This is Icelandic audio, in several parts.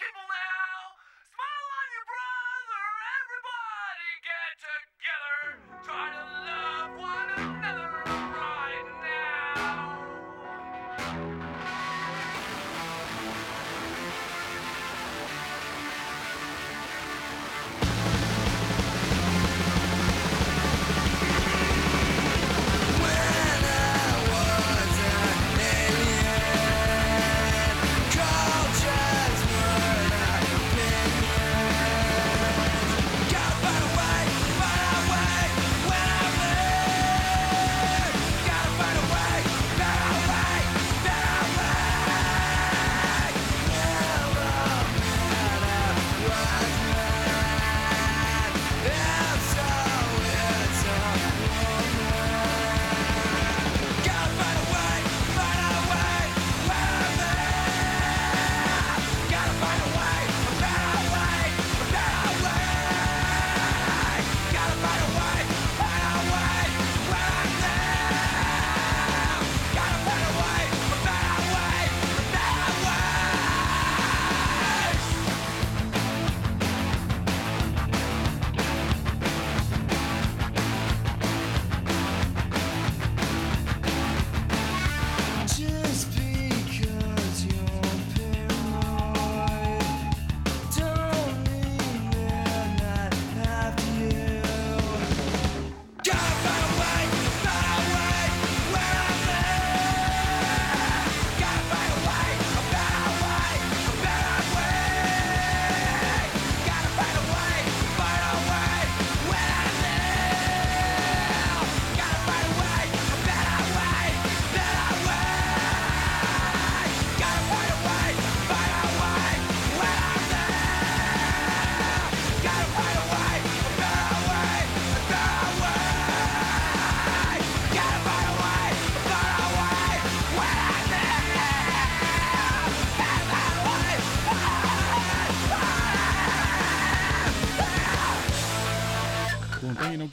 people now.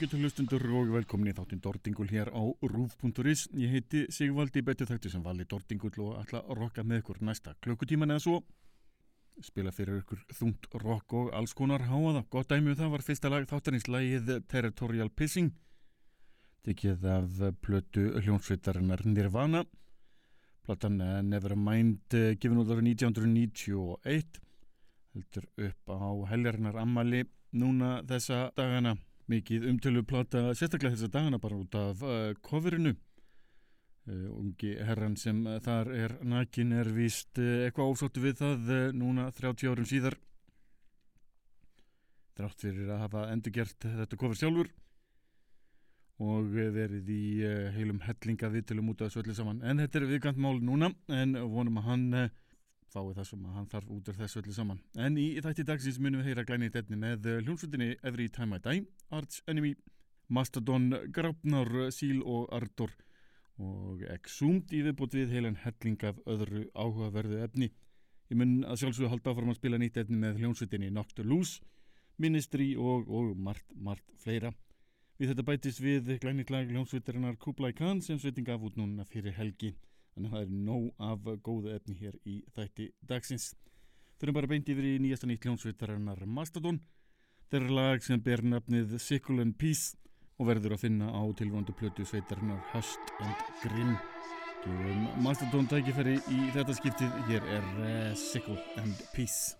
Ágættu hlustundur og velkomin í þáttinn Dordingul hér á rúf.is. Ég heiti Sigvaldi betur þætti sem vali Dordingul og ætla að rokka með ykkur næsta klukkutíman eða svo. Spila fyrir ykkur þungt rock og alls konar háaða. Gott dæmi um það var fyrsta lag þáttarins lagið Territorial Pissing. Tekið af plötu hljónsveitarinnar Nirvana. Platan eh, Nevermind eh, gefin út árið 1991. Heldur upp á heljarinnar ammali núna þessa dagana mikið umtölu plata sérstaklega þessa dagana bara út af uh, coverinu. Uh, ungi herran sem uh, þar er nakin er víst uh, eitthvað ósóttu við það uh, núna 30 árum síðar. Þrátt fyrir að hafa endurgert þetta cover sjálfur og uh, verið í heilum hellinga viðtölum út af þessu öllu saman. En þetta er viðkant mál núna en vonum að hann fái það sem að hann þarf út af þessu öllu saman. En í þætti dagsins munum við heyra glænið þetta með eh, hljómsveitinni Every Time I Die, Arch Enemy, Mastodon, Grafnar, Seal og Ardor og Exhumed í viðbútt við heilan helling af öðru áhugaverðu efni. Ég mun að sjálfsögðu halda áfram að spila nýtt efni með hljómsveitinni Noctur Loose, Ministry og, og margt, margt fleira. Við þetta bætist við glænið lag hljómsveitarinnar Kublai Khan sem sveiting af út núna fyrir helgi. Þannig að það er nóg af góðu efni hér í þætti dagsins. Fyrir bara beint yfir í nýjasta nýtt hljómsveitarinnar Mastodon. Þeirra lag sem ber nafnið Sickle and Peace og verður að finna á tilvöndu plötu sveitarinnar Hust and Grim. Gefum Mastodon tækifæri í þetta skiptið. Hér er uh, Sickle and Peace.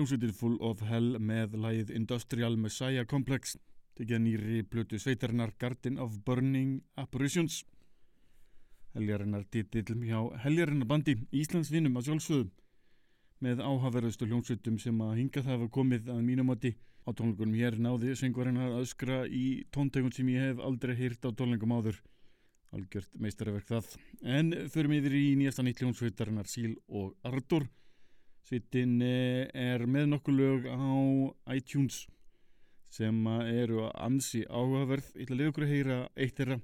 Hljómsveitir Full of Hell með lagið Industrial Messiah Complex tekið nýri blötu sveitarinnar Garden of Burning Apparitions. Heljarinnar titill hjá Heljarinnar bandi Íslandsvinum að sjálfsögðu. Með áhaverðustu hljómsveitum sem að hinga það hafa komið að mínumati á tónleikunum hér náði söngvarinnar að öskra í tóntegun sem ég hef aldrei heyrt á tónleikum áður. Algjört meistarverk það. En förum yfir í nýjasta nýtt hljómsveitarinnar Síl og Ardur Sveitin er með nokkuð lög á iTunes sem að eru ansi áhugaverð. Ég ætla að leiða okkur að heyra eitt þeirra.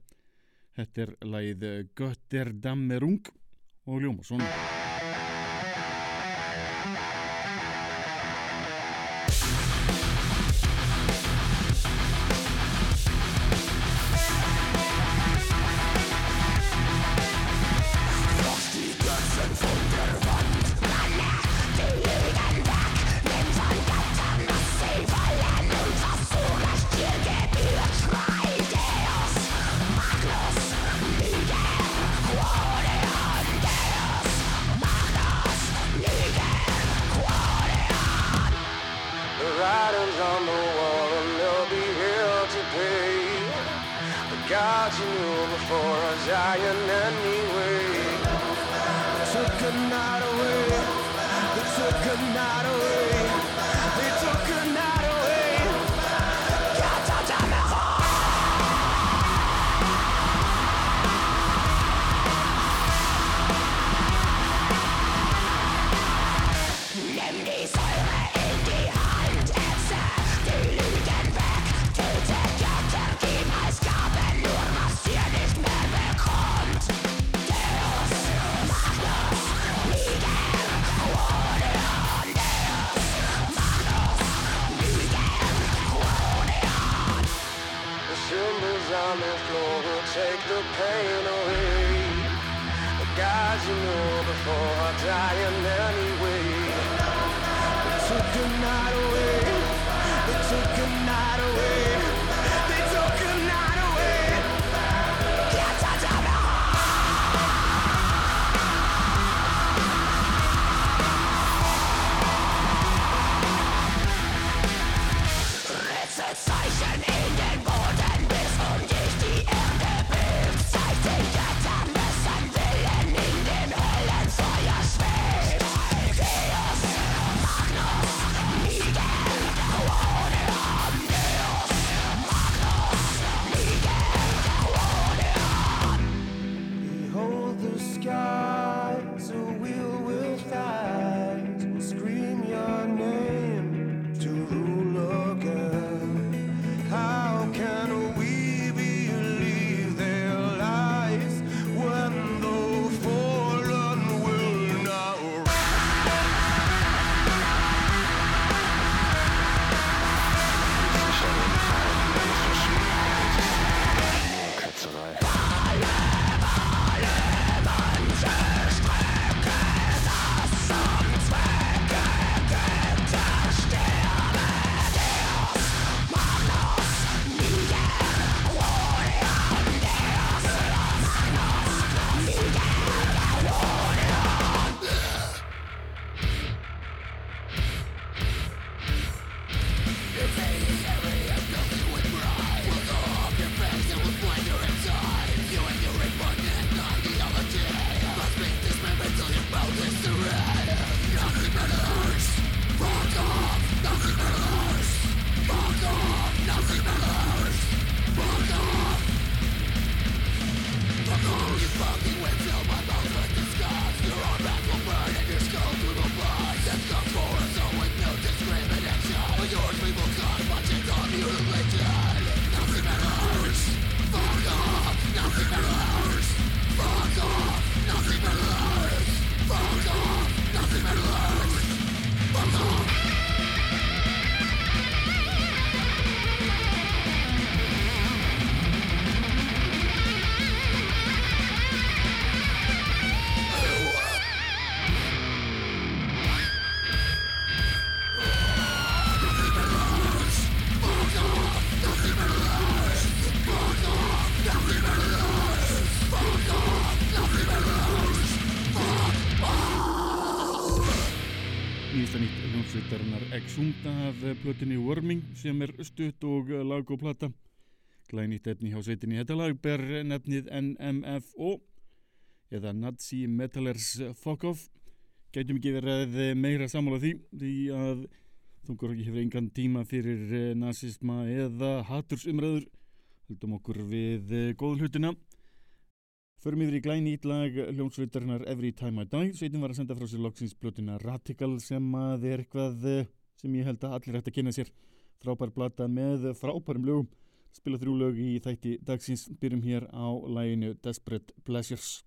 Þetta er lagið Götterdammerung og ljóma plötinni Worming sem er stutt og eh, lag og plata. Glænýtt efni hjá sveitinni þetta lag ber nefnið NMFO eða Nazi Metalers Fuck Off. Gætum ekki verið eh, meira samála því því að þungur ekki hefur engan tíma fyrir eh, nazisma eða hatursumröður heldum okkur við góðlutina förum yfir í glænýtt lag hljómsveitarinnar Every Time I Die. Sveitin var að senda frá sér loksins plötina Radical sem að er eitthvað sem ég held að allir ætti að kynna sér. Frábær blata með frábærum lögum. Spila þrjú lög í þætti dagsins. Byrjum hér á læginu Desperate Pleasures.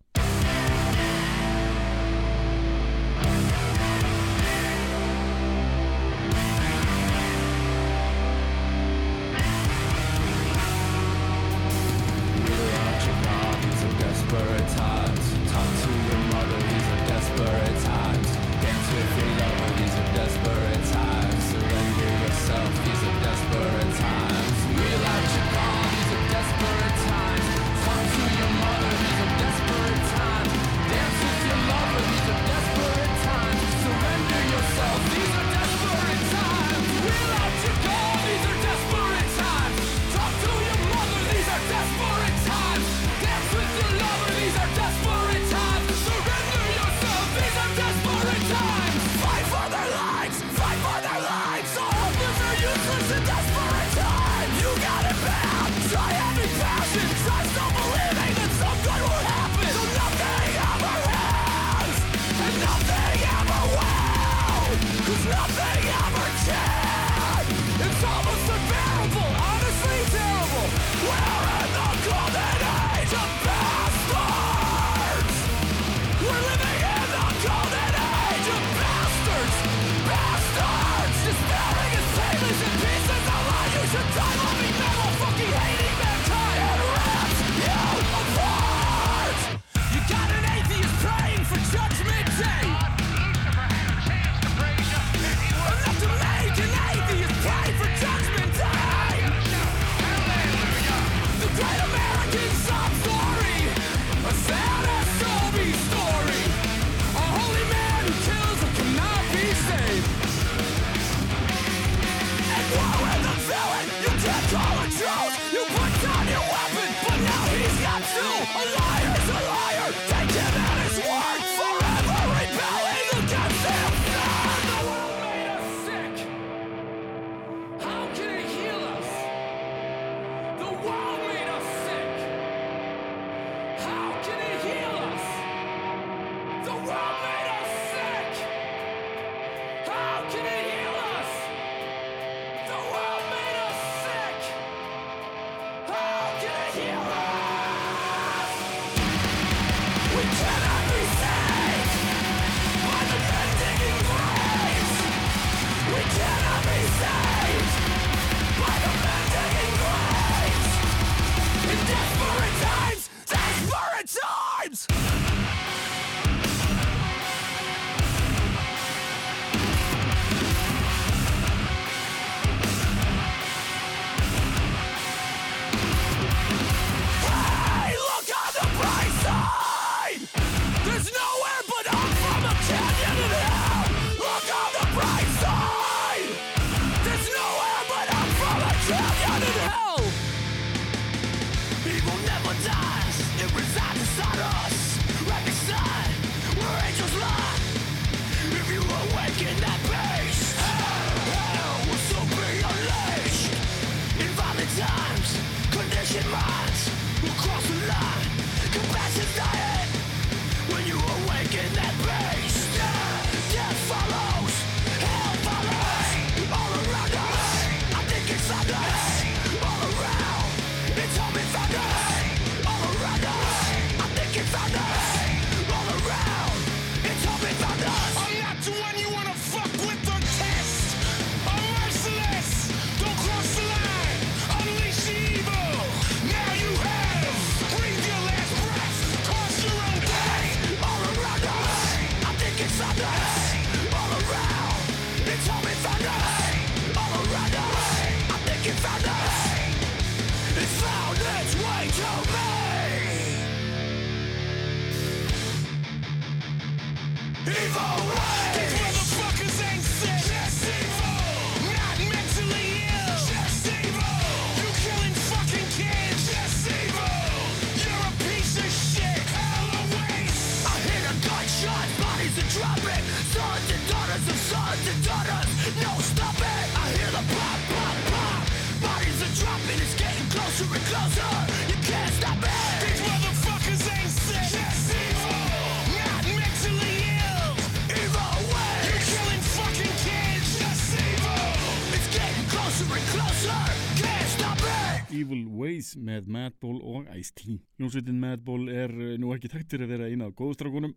Madball og Ice-T. Ljónsveitin Madball er eh, nú ekki taktir að vera eina af góðstrákunum.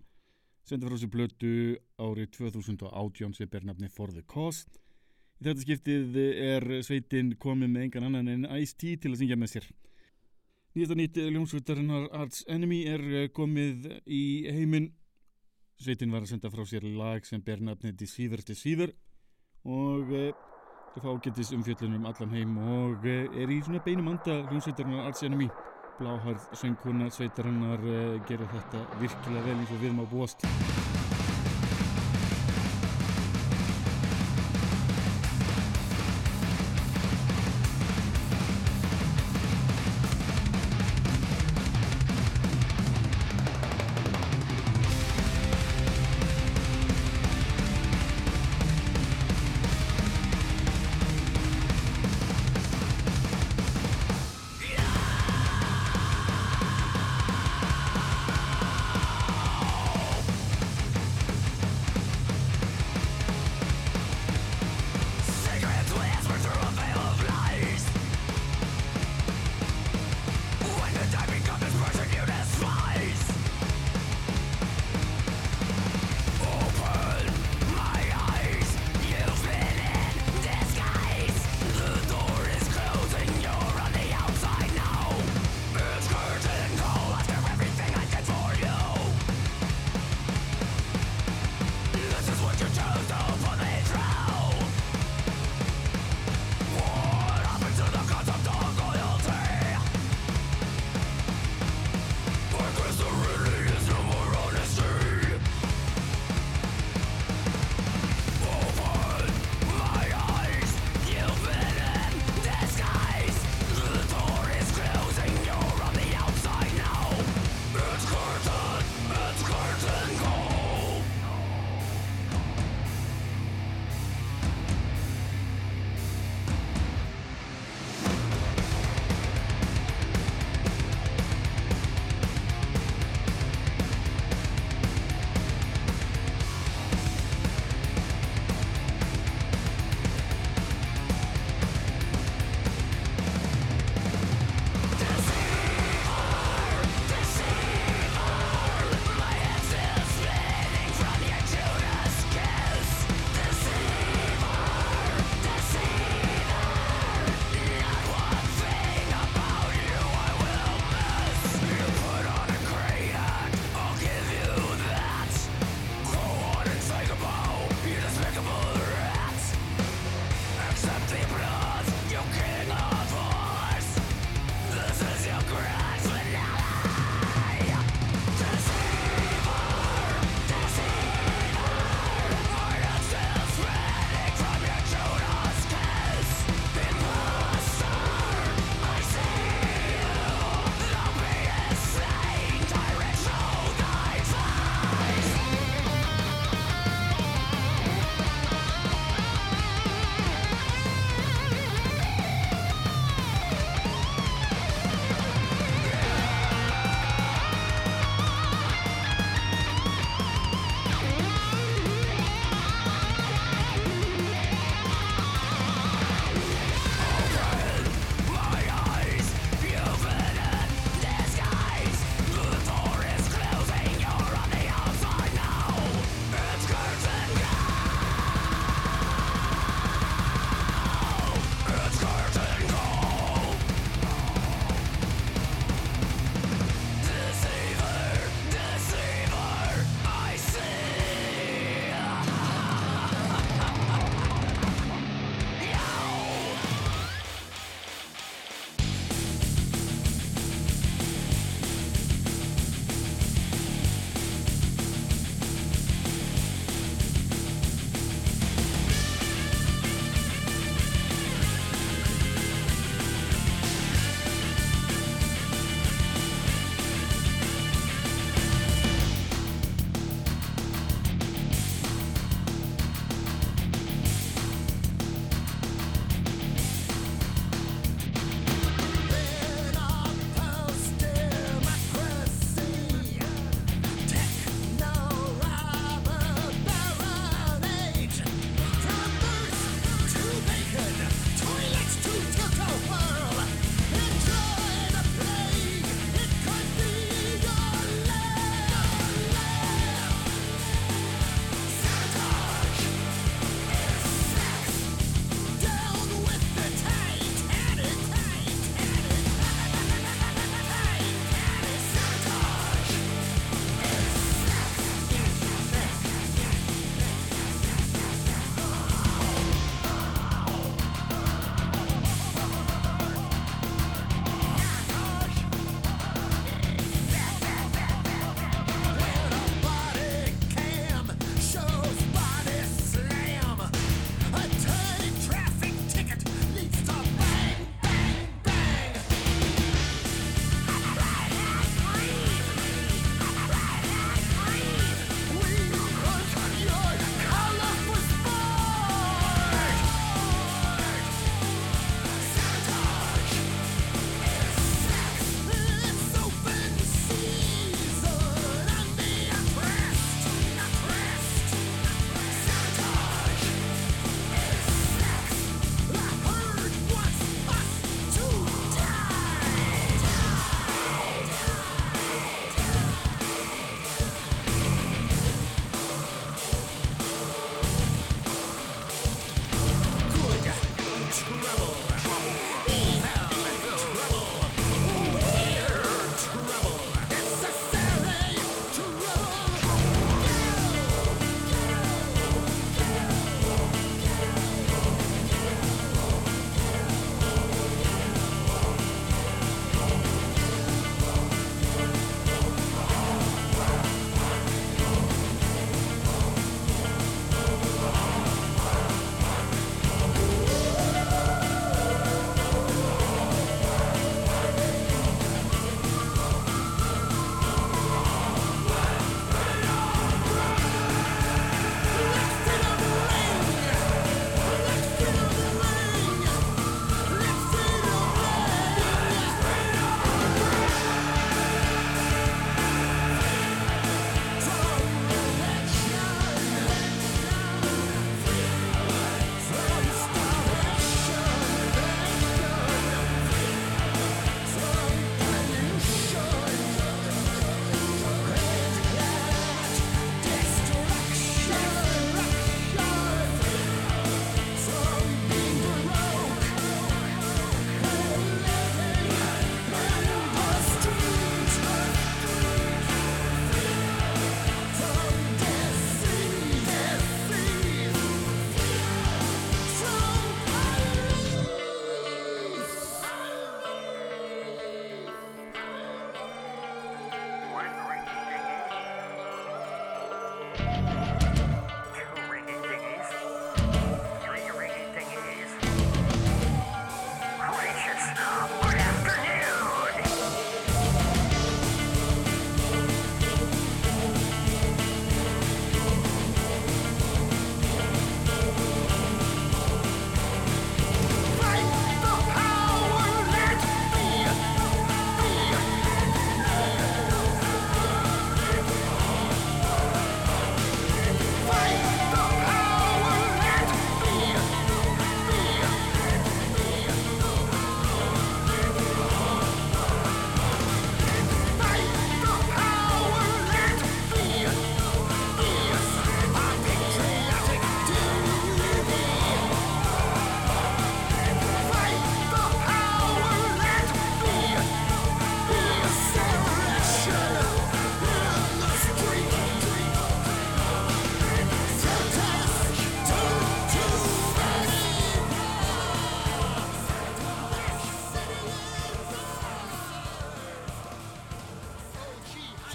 Sendi frá sér blötu árið 2018 sem ber nafni For the Cause. Í þetta skiptið er sveitin komið með engan annan en Ice-T til að syngja með sér. Nýjasta nýtt ljónsveitarinnar Arts Enemy er eh, komið í heiminn. Sveitin var að senda frá sér lag sem ber nafni Deceiver Deceiver og eh, Það fá getist umfjöllunum allan heim og eh, er í svona beinum anda hljómsveitarinnar Arts Enemy. Bláhærð söngkona sveitarinnar uh, gera þetta virkilega vel eins og við má búast.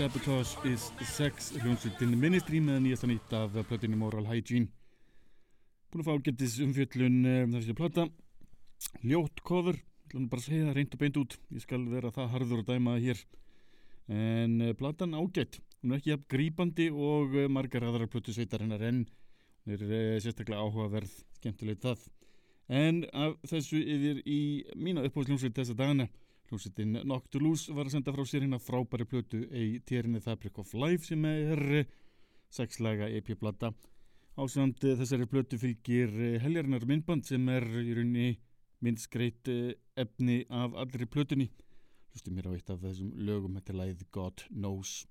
Sabotage is Sex hljónsveitin Ministry með nýjasta nýtt af plötinu Moral Hygiene. Búin að fá getis umfjöllun um, þessi plata. Ljótt cover ætlum bara að segja það reynd og beint út. Ég skal vera það harður að dæma það hér. En uh, platan ágætt hún er ekki jafn grípandi og uh, margar aðrar plötu sveitarinnar en hún er uh, sérstaklega áhugaverð skemmtilegt það. En af þessu yfir í mína uppáðsljónsveit þessa dagana Hljómsveitin Noctulus var að senda frá sér hérna frábæri plötu í térinu Fabric of Life sem er eh, sexlaga EP-plata. Ásamt eh, þessari plötu fylgir eh, heljarinnar myndband sem er í rauninni myndskreitt efni af allri plötunni. Hlustum mér á eitt af þessum lögum, þetta er lagið God Knows.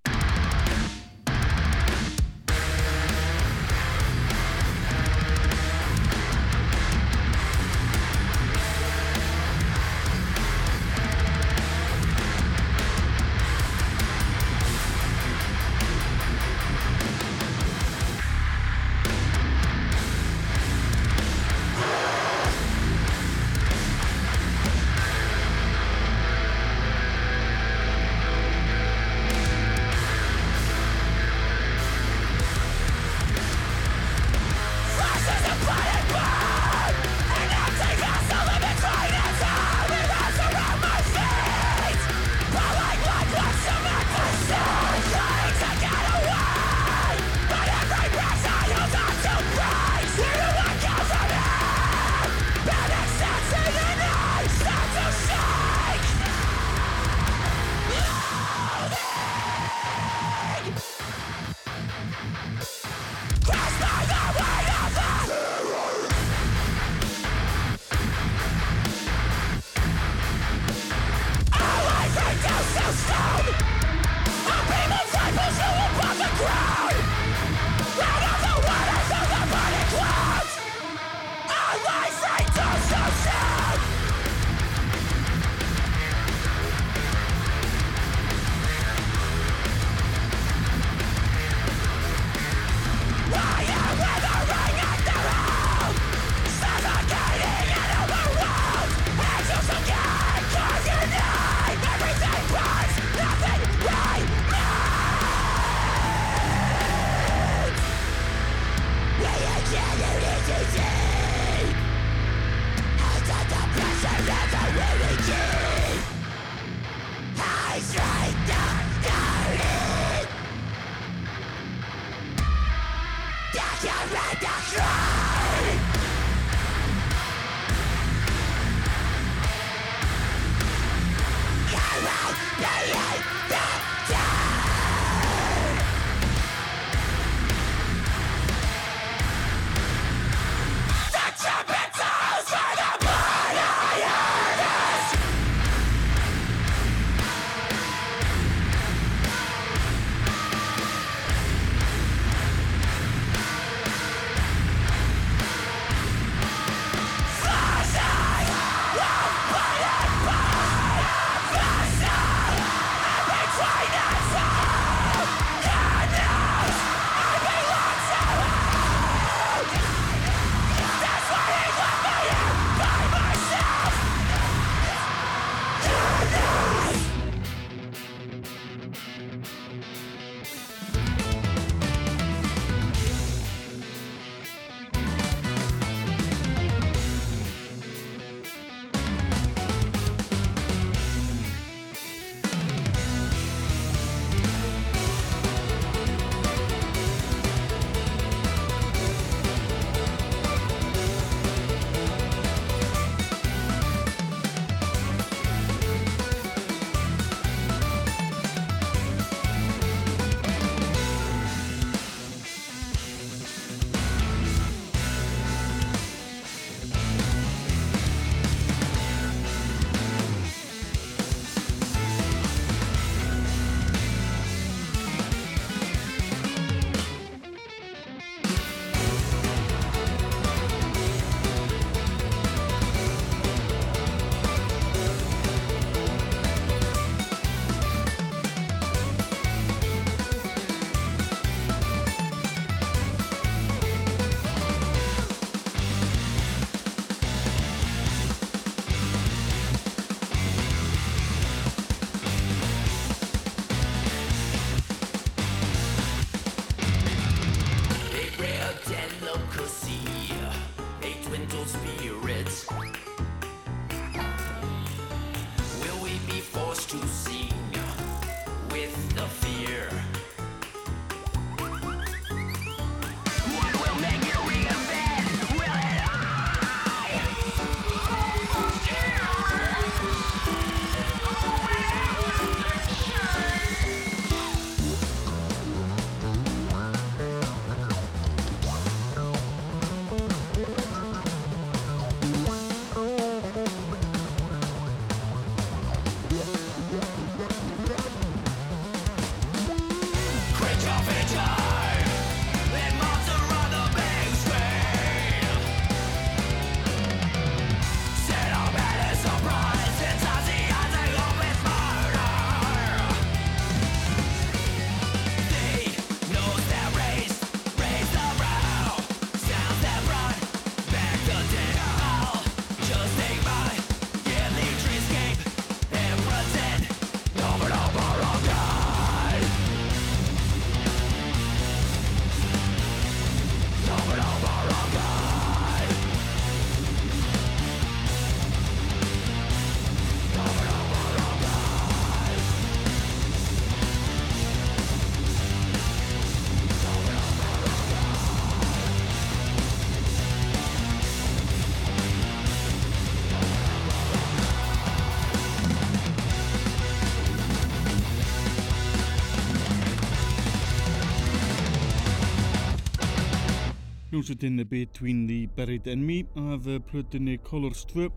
Hljómsveitin Between the Buried Me af eh, plötunni Colors 2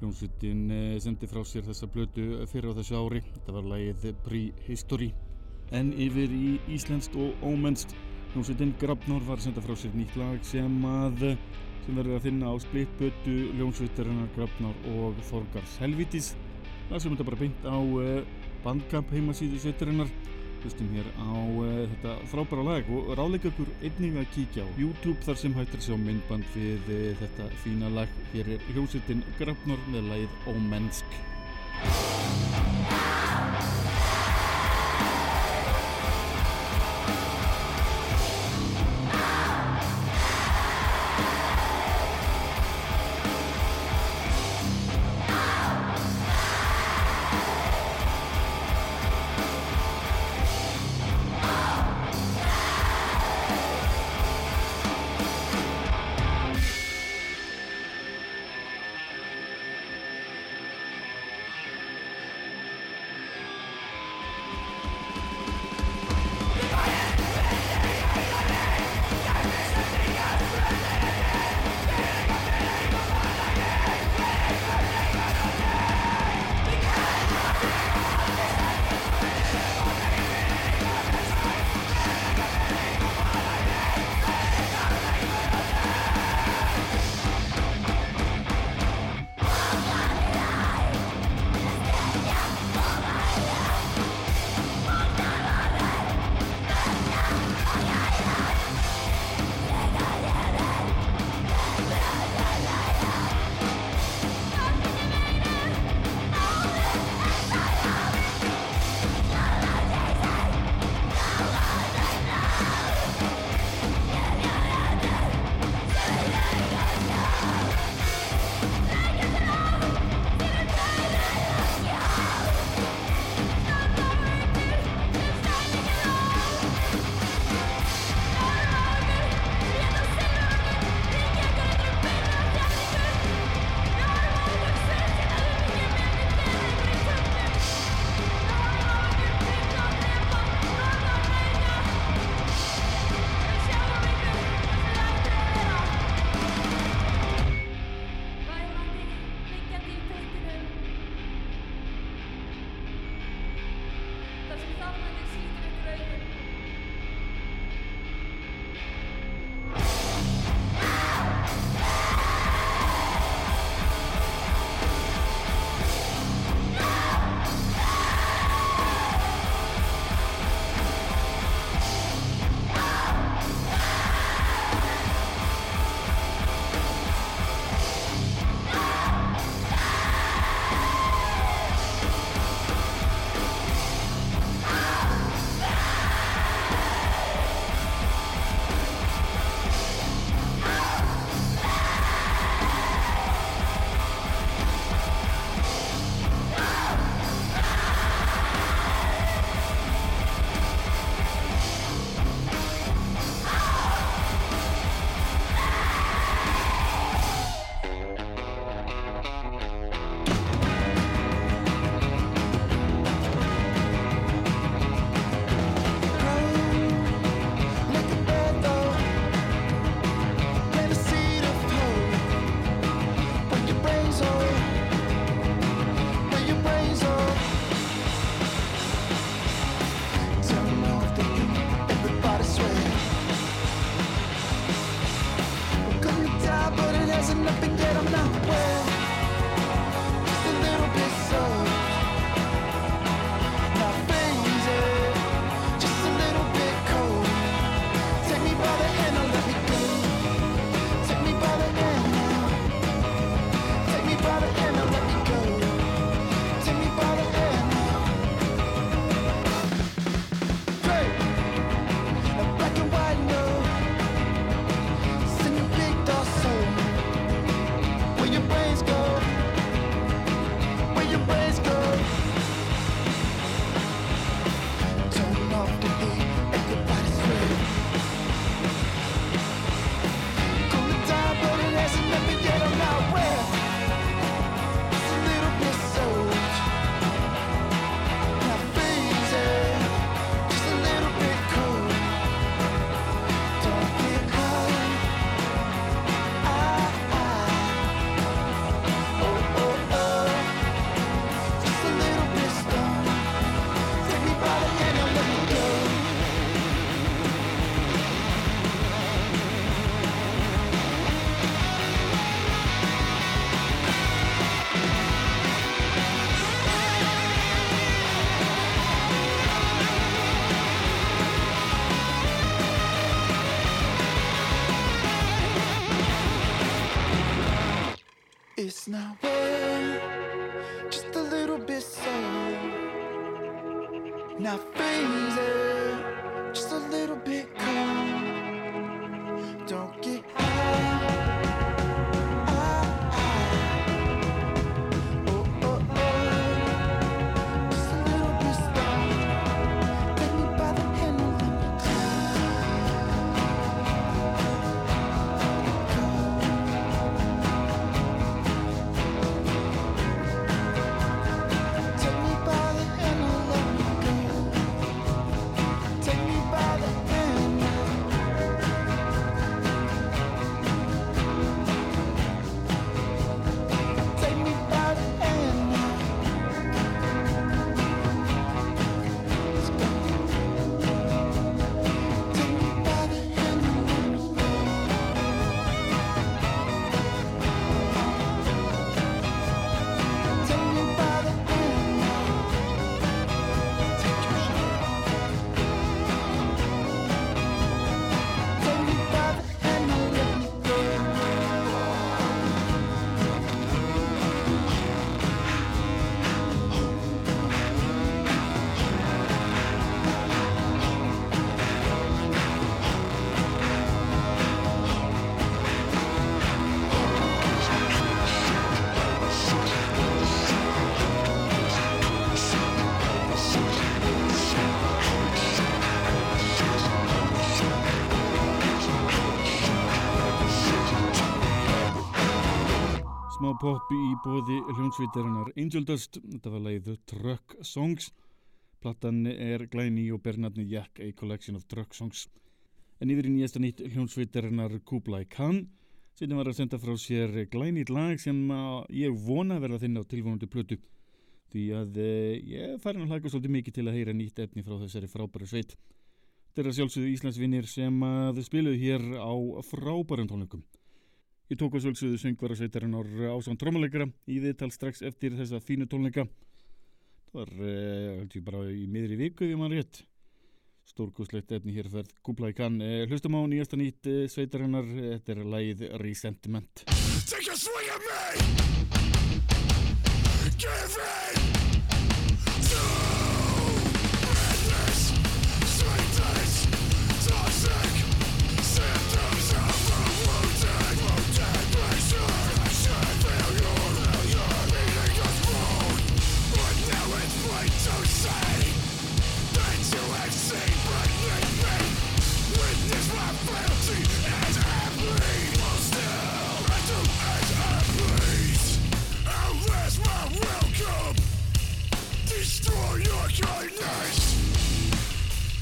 hljómsveitin eh, sendi frá sér þessa plötu fyrir á þessu ári. Þetta var lagið Prehistory. En yfir í íslenskt og ómennst hljómsveitin Grabnor var senda frá sér nýtt lag sem að sem verður að finna á splittbötu hljómsveitarinnar Grabnor og Þorgars Helvítis. Það sem þetta bara beint á uh, bandkamp heimasíðu sveitarinnar hlustum hér á uh, þetta frábæra lag og ráleika ykkur einnig að kíkja á YouTube þar sem hættir sjá myndband við uh, þetta fína lag. Hér er hljómsveitin Grabnor með lagið Ómennsk pop í bóði hljónsvitarinnar Angel Dust, þetta var lagið Truck Songs. Plattan er glæni og bernarni Jack, a collection of truck songs. En yfir í nýjasta nýtt hljónsvitarinnar Kublai Khan, sem var að senda frá sér glænýtt lag sem ég vona verða þinn á tilvonandi plötu. Því að eh, ég farin að hlaka svolítið mikið til að heyra nýtt efni frá þessari frábæru sveit. Að sjálfsögðu Íslandsvinnir sem að þau hér á frábærum tónleikum. Ég tók að svöldsögðu söngvarasveitarinnar ásán trómuleikara í viðtal strax eftir þessa fínu tónleika. Það var, uh, held ég, bara í miðri viku ef ég mann rétt. Stórkuslegt efni hér ferð Kublai Khan. Uh, hlustum á nýjasta nýtt sveitarinnar. Þetta er lagið Resentment. Take a swing at me! Give in! Destroy your kindness.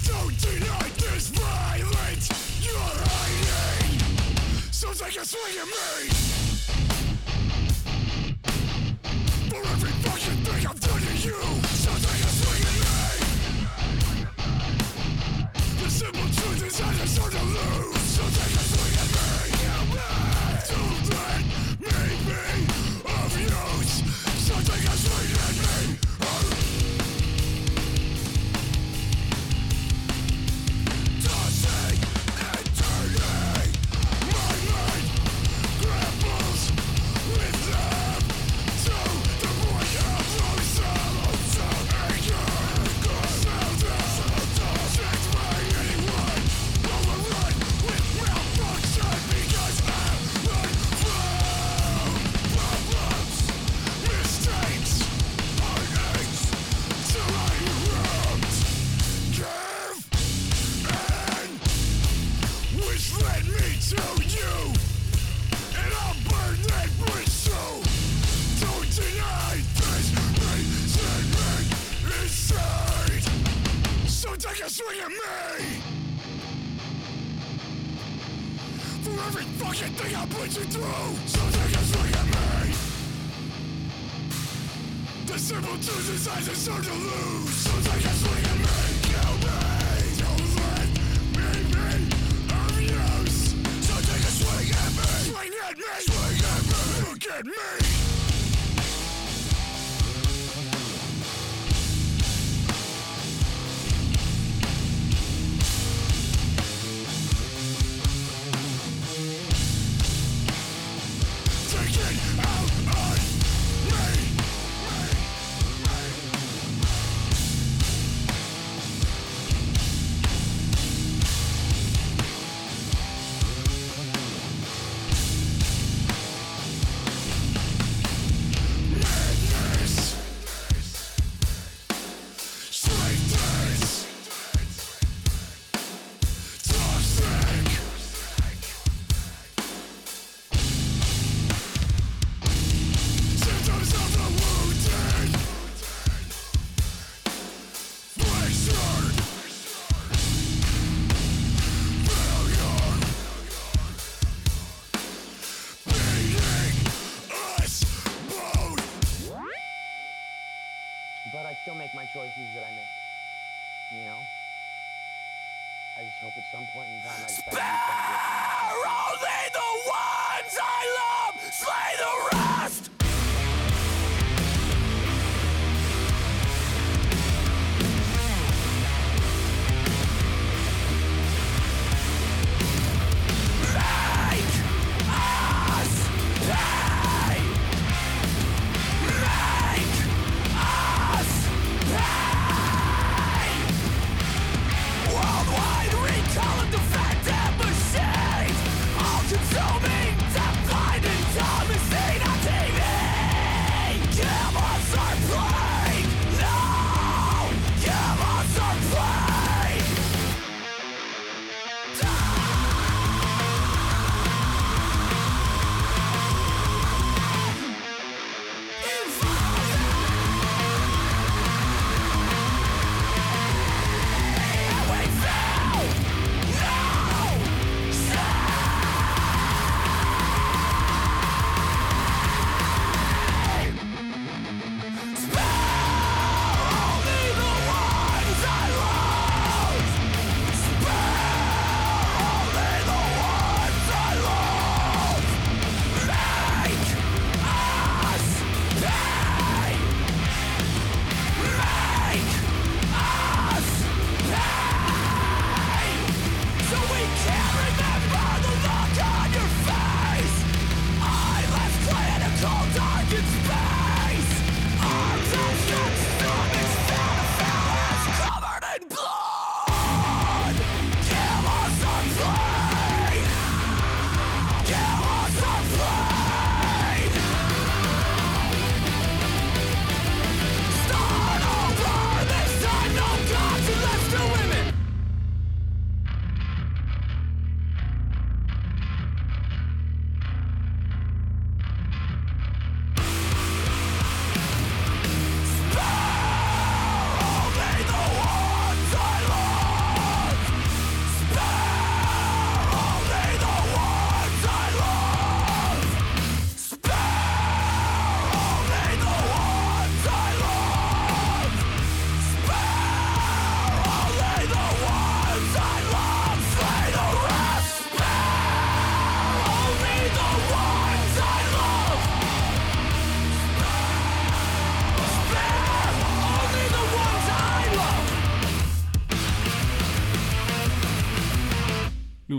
Don't deny this violence you're hiding. So take a swing at me. For every fucking thing I've done to you. So take a swing at me. The simple truth is I deserve to lose.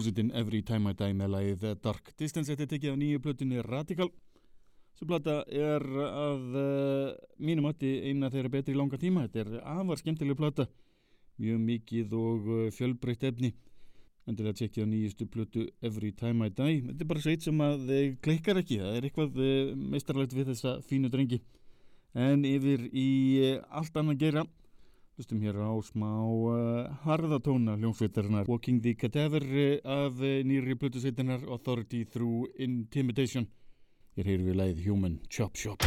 Hljómsveitin Every Time I Die með lagið Dark Distance. Þetta er tekið á nýju plötunni Radical. Þessu plata er að uh, mínum mati eina þeirra betri í langa tíma. Þetta er afar skemmtileg plata. Mjög mikið og uh, fjölbreytt efni. Endilega tjekkið á nýjustu plötu Every Time I Die. Þetta er bara sveit sem að uh, klikkar ekki. Það er eitthvað meistarlegt við þessa fínu drengi. En yfir í allt annað gera Hlustum hér á smá uh, harðatóna hljómsveitarinnar Walking the Cadaver uh, af uh, nýri plötusveitarinnar Authority Through Intimidation. Hér heyrum við lagið Human Chop Shop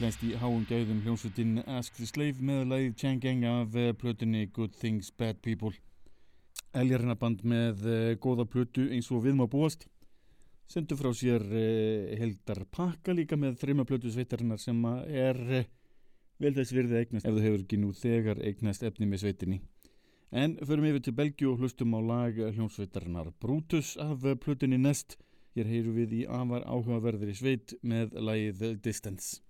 Íslenskt í háum gæðum hljómsveitin Ask the Slave með lagið Chang Gang af eh, plötunni Good Things Bad People. Eljarnaband með eh, góða plötu eins og við má búast. Sendu frá sér eh, heldar pakka líka með þreima plötu sveitarinnar sem er vel þess virði eignast ef þú hefur ekki nú þegar eignast efni með sveitinni. En förum yfir til Belgju og hlustum á lag hljómsveitarinnar Brutus af plötunni Nest. Hér heyrum við í afar áhugaverðri sveit með lagið Distance.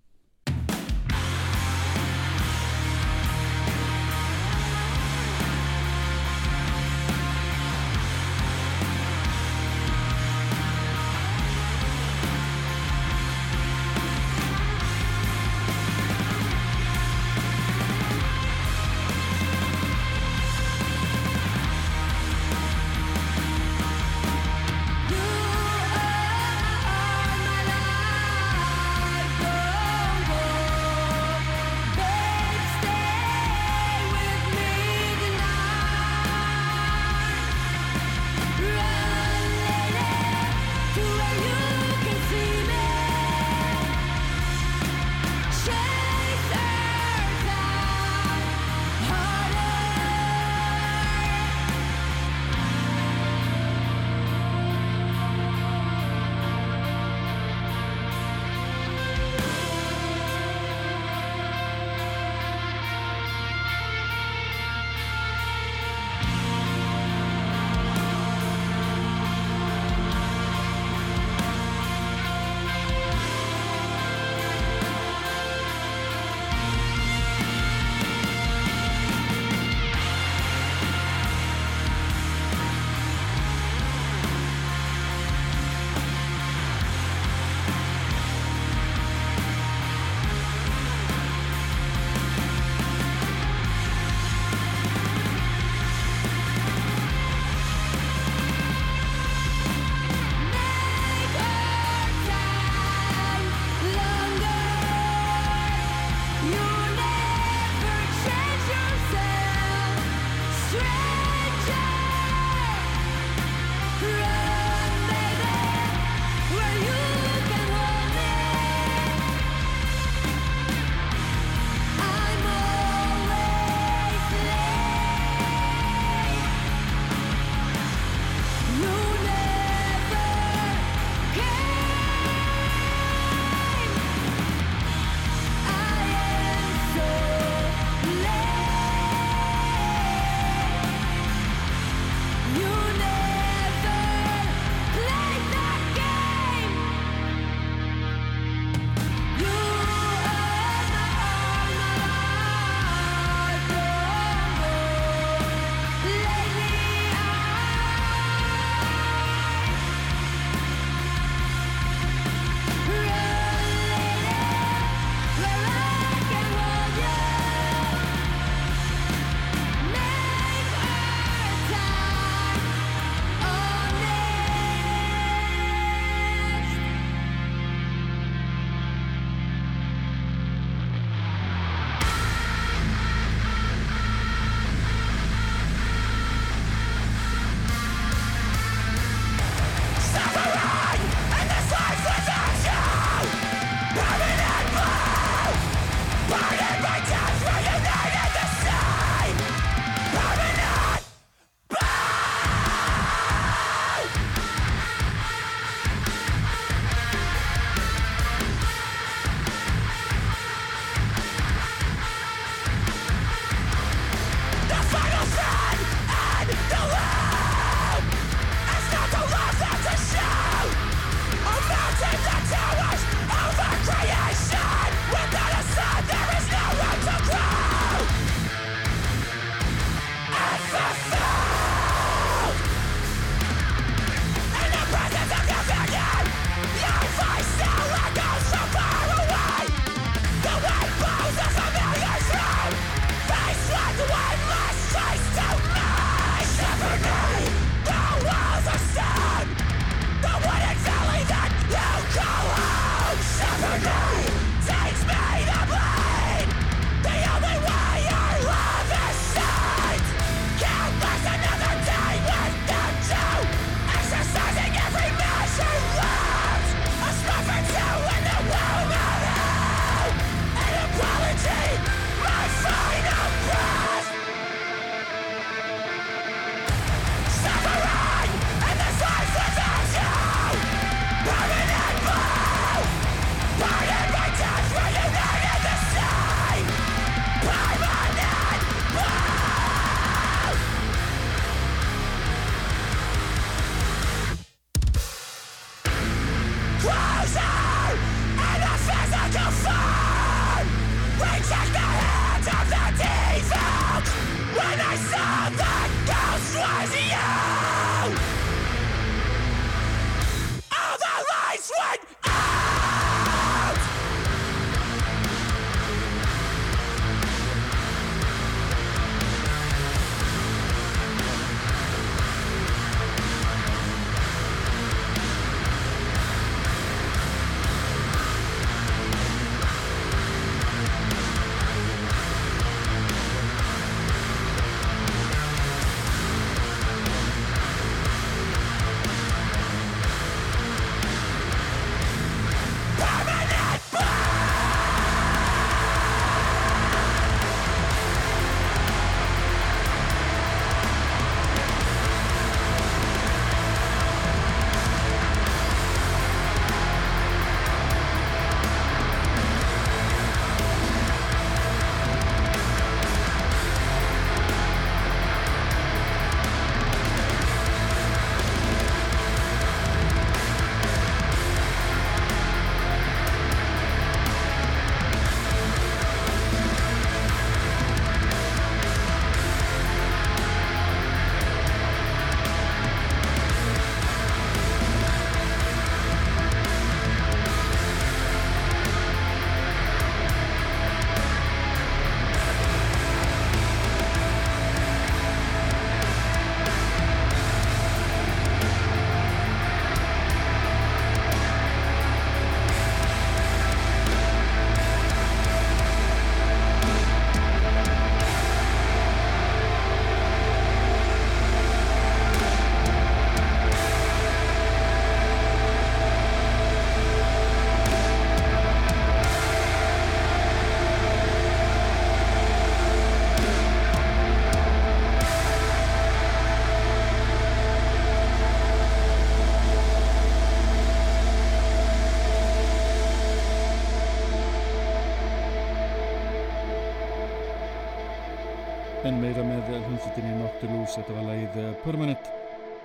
Noctilus, þetta var lagið eh, Permanent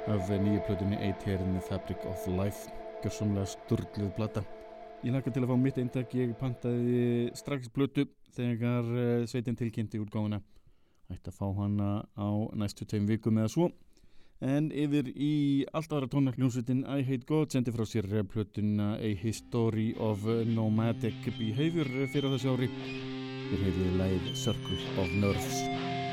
af nýju plötunni the Fabric of Life. Gjörsamlega sturgluð plata. Ég laka til að fá mitt eintak, ég pantaði strax plötu þegar eh, sveitin tilkynnti útgáfuna. Ætti að fá hana á næstu tveim vikum eða svo. En yfir í allt aðra tónar hljómsveitin I Hate God sendi frá sér eh, plötuna A History of Nomadic Behavior fyrir þessu ári. Við heyrðum lagið Circle of Nerves.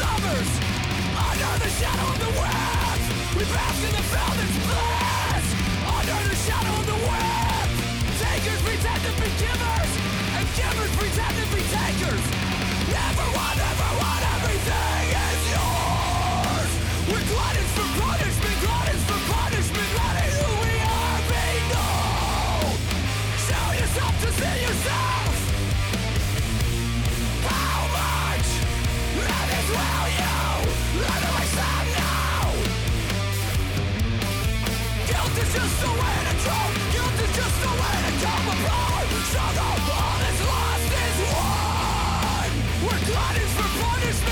lovers Under the shadow of the web We bask in the velvet's bliss. Under the shadow of the web Takers pretend to be givers. And givers pretend to be takers. Everyone, everyone, everything is yours. We're gluttons for punishment, gluttons for punishment.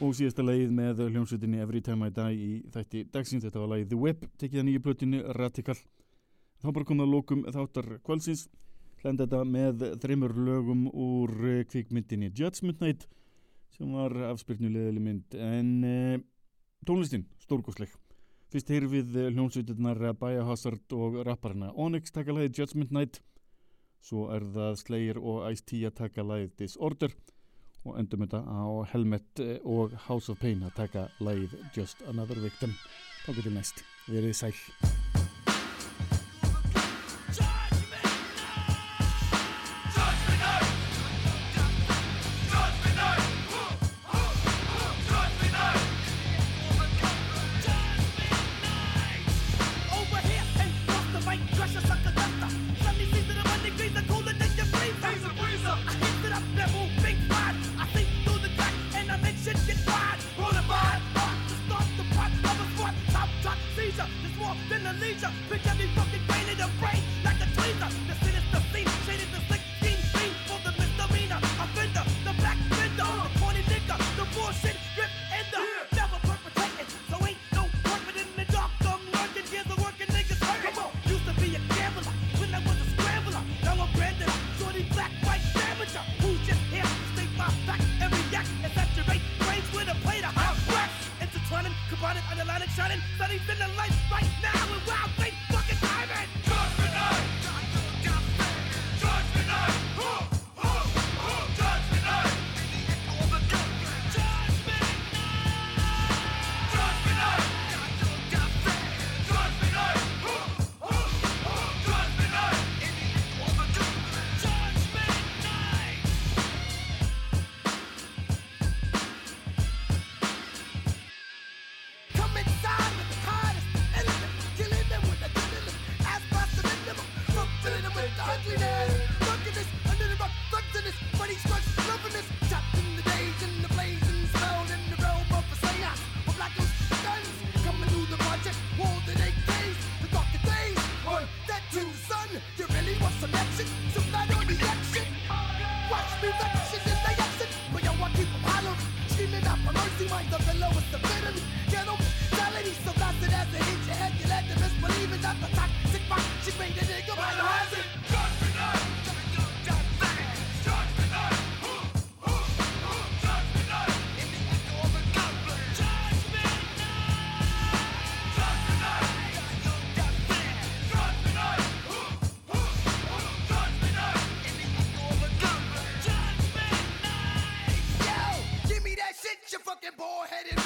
Og síðasta leið með hljómsveitinni Every Time I Die í þætti dagsins. Þetta var leið The Web, tekið að nýju blötinu Radical. Þá bara komum við að lókum þáttar kvölsins. Hlenda þetta með þreymur lögum úr eh, kvikmyndinni Judgment Night sem var afspilnu leiðileg mynd. En eh, tónlistin, stórgóðsleg. Fyrst heyr við hljómsveitinnar Baya Hazard og rapparina Onyx taka leið Judgment Night svo er það Slayer og Ice-T að taka lægið Disorder og endur með þetta á Helmet eh, og House of Pain að taka lægið Just Another Victim. Takk fyrir næst. Verið sæl. bald headed